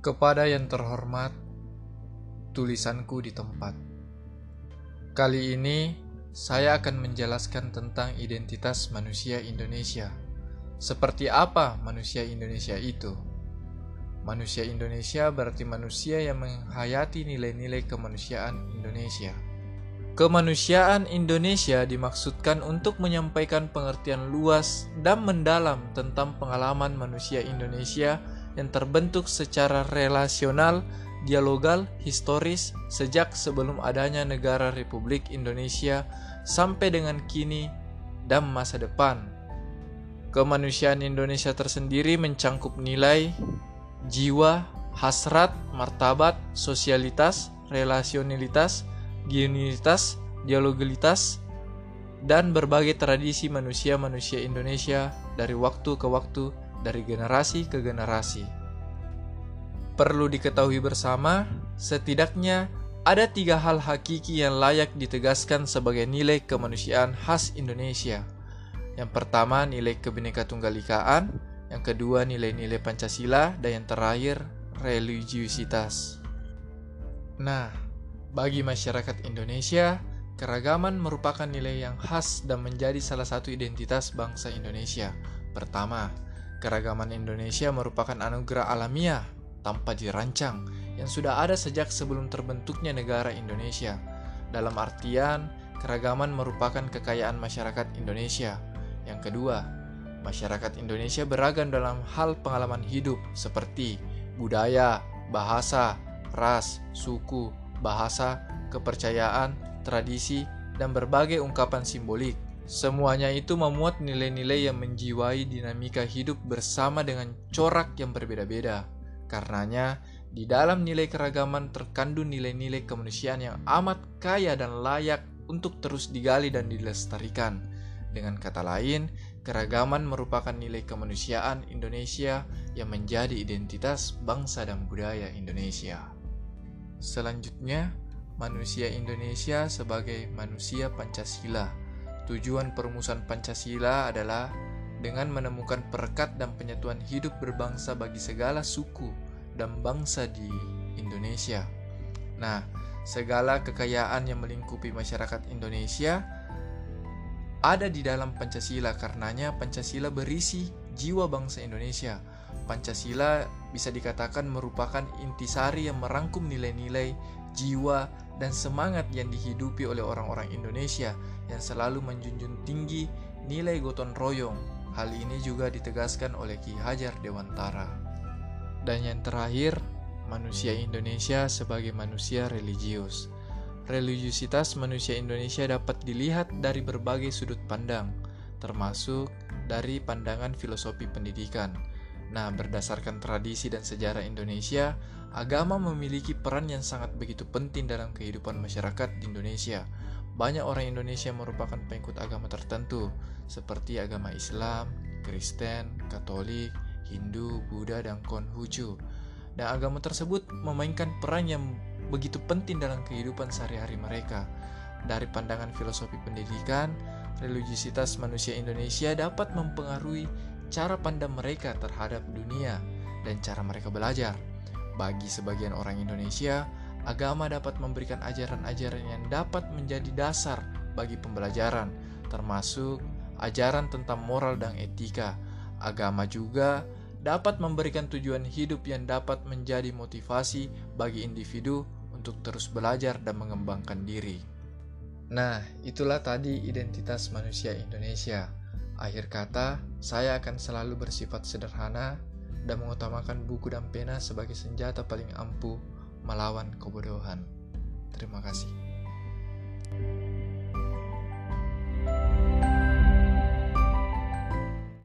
Kepada yang terhormat, tulisanku di tempat. Kali ini saya akan menjelaskan tentang identitas manusia Indonesia. Seperti apa manusia Indonesia itu? Manusia Indonesia berarti manusia yang menghayati nilai-nilai kemanusiaan Indonesia. Kemanusiaan Indonesia dimaksudkan untuk menyampaikan pengertian luas dan mendalam tentang pengalaman manusia Indonesia yang terbentuk secara relasional, dialogal, historis sejak sebelum adanya negara Republik Indonesia sampai dengan kini dan masa depan. Kemanusiaan Indonesia tersendiri mencangkup nilai, jiwa, hasrat, martabat, sosialitas, relasionalitas, genuinitas, dialogalitas, dan berbagai tradisi manusia-manusia Indonesia dari waktu ke waktu dari generasi ke generasi. Perlu diketahui bersama, setidaknya ada tiga hal hakiki yang layak ditegaskan sebagai nilai kemanusiaan khas Indonesia. Yang pertama, nilai kebineka tunggal-ikaan, yang kedua, nilai-nilai Pancasila, dan yang terakhir, religiusitas. Nah, bagi masyarakat Indonesia, keragaman merupakan nilai yang khas dan menjadi salah satu identitas bangsa Indonesia. Pertama, Keragaman Indonesia merupakan anugerah alamiah tanpa dirancang yang sudah ada sejak sebelum terbentuknya negara Indonesia. Dalam artian, keragaman merupakan kekayaan masyarakat Indonesia. Yang kedua, masyarakat Indonesia beragam dalam hal pengalaman hidup seperti budaya, bahasa, ras, suku, bahasa, kepercayaan, tradisi, dan berbagai ungkapan simbolik. Semuanya itu memuat nilai-nilai yang menjiwai dinamika hidup bersama dengan corak yang berbeda-beda. Karenanya, di dalam nilai keragaman terkandung nilai-nilai kemanusiaan yang amat kaya dan layak untuk terus digali dan dilestarikan. Dengan kata lain, keragaman merupakan nilai kemanusiaan Indonesia yang menjadi identitas bangsa dan budaya Indonesia. Selanjutnya, manusia Indonesia sebagai manusia Pancasila Tujuan perumusan Pancasila adalah dengan menemukan perekat dan penyatuan hidup berbangsa bagi segala suku dan bangsa di Indonesia. Nah, segala kekayaan yang melingkupi masyarakat Indonesia ada di dalam Pancasila karenanya Pancasila berisi jiwa bangsa Indonesia. Pancasila bisa dikatakan merupakan intisari yang merangkum nilai-nilai, jiwa, dan semangat yang dihidupi oleh orang-orang Indonesia yang selalu menjunjung tinggi nilai gotong royong. Hal ini juga ditegaskan oleh Ki Hajar Dewantara. Dan yang terakhir, manusia Indonesia sebagai manusia religius. Religiusitas manusia Indonesia dapat dilihat dari berbagai sudut pandang, termasuk dari pandangan filosofi pendidikan. Nah, berdasarkan tradisi dan sejarah Indonesia, Agama memiliki peran yang sangat begitu penting dalam kehidupan masyarakat di Indonesia. Banyak orang Indonesia merupakan pengikut agama tertentu, seperti agama Islam, Kristen, Katolik, Hindu, Buddha, dan Konghucu. Dan agama tersebut memainkan peran yang begitu penting dalam kehidupan sehari-hari mereka. Dari pandangan filosofi pendidikan, religiusitas manusia Indonesia dapat mempengaruhi cara pandang mereka terhadap dunia dan cara mereka belajar. Bagi sebagian orang Indonesia, agama dapat memberikan ajaran-ajaran yang dapat menjadi dasar bagi pembelajaran, termasuk ajaran tentang moral dan etika. Agama juga dapat memberikan tujuan hidup yang dapat menjadi motivasi bagi individu untuk terus belajar dan mengembangkan diri. Nah, itulah tadi identitas manusia Indonesia. Akhir kata, saya akan selalu bersifat sederhana dan mengutamakan buku dan pena sebagai senjata paling ampuh melawan kebodohan. Terima kasih.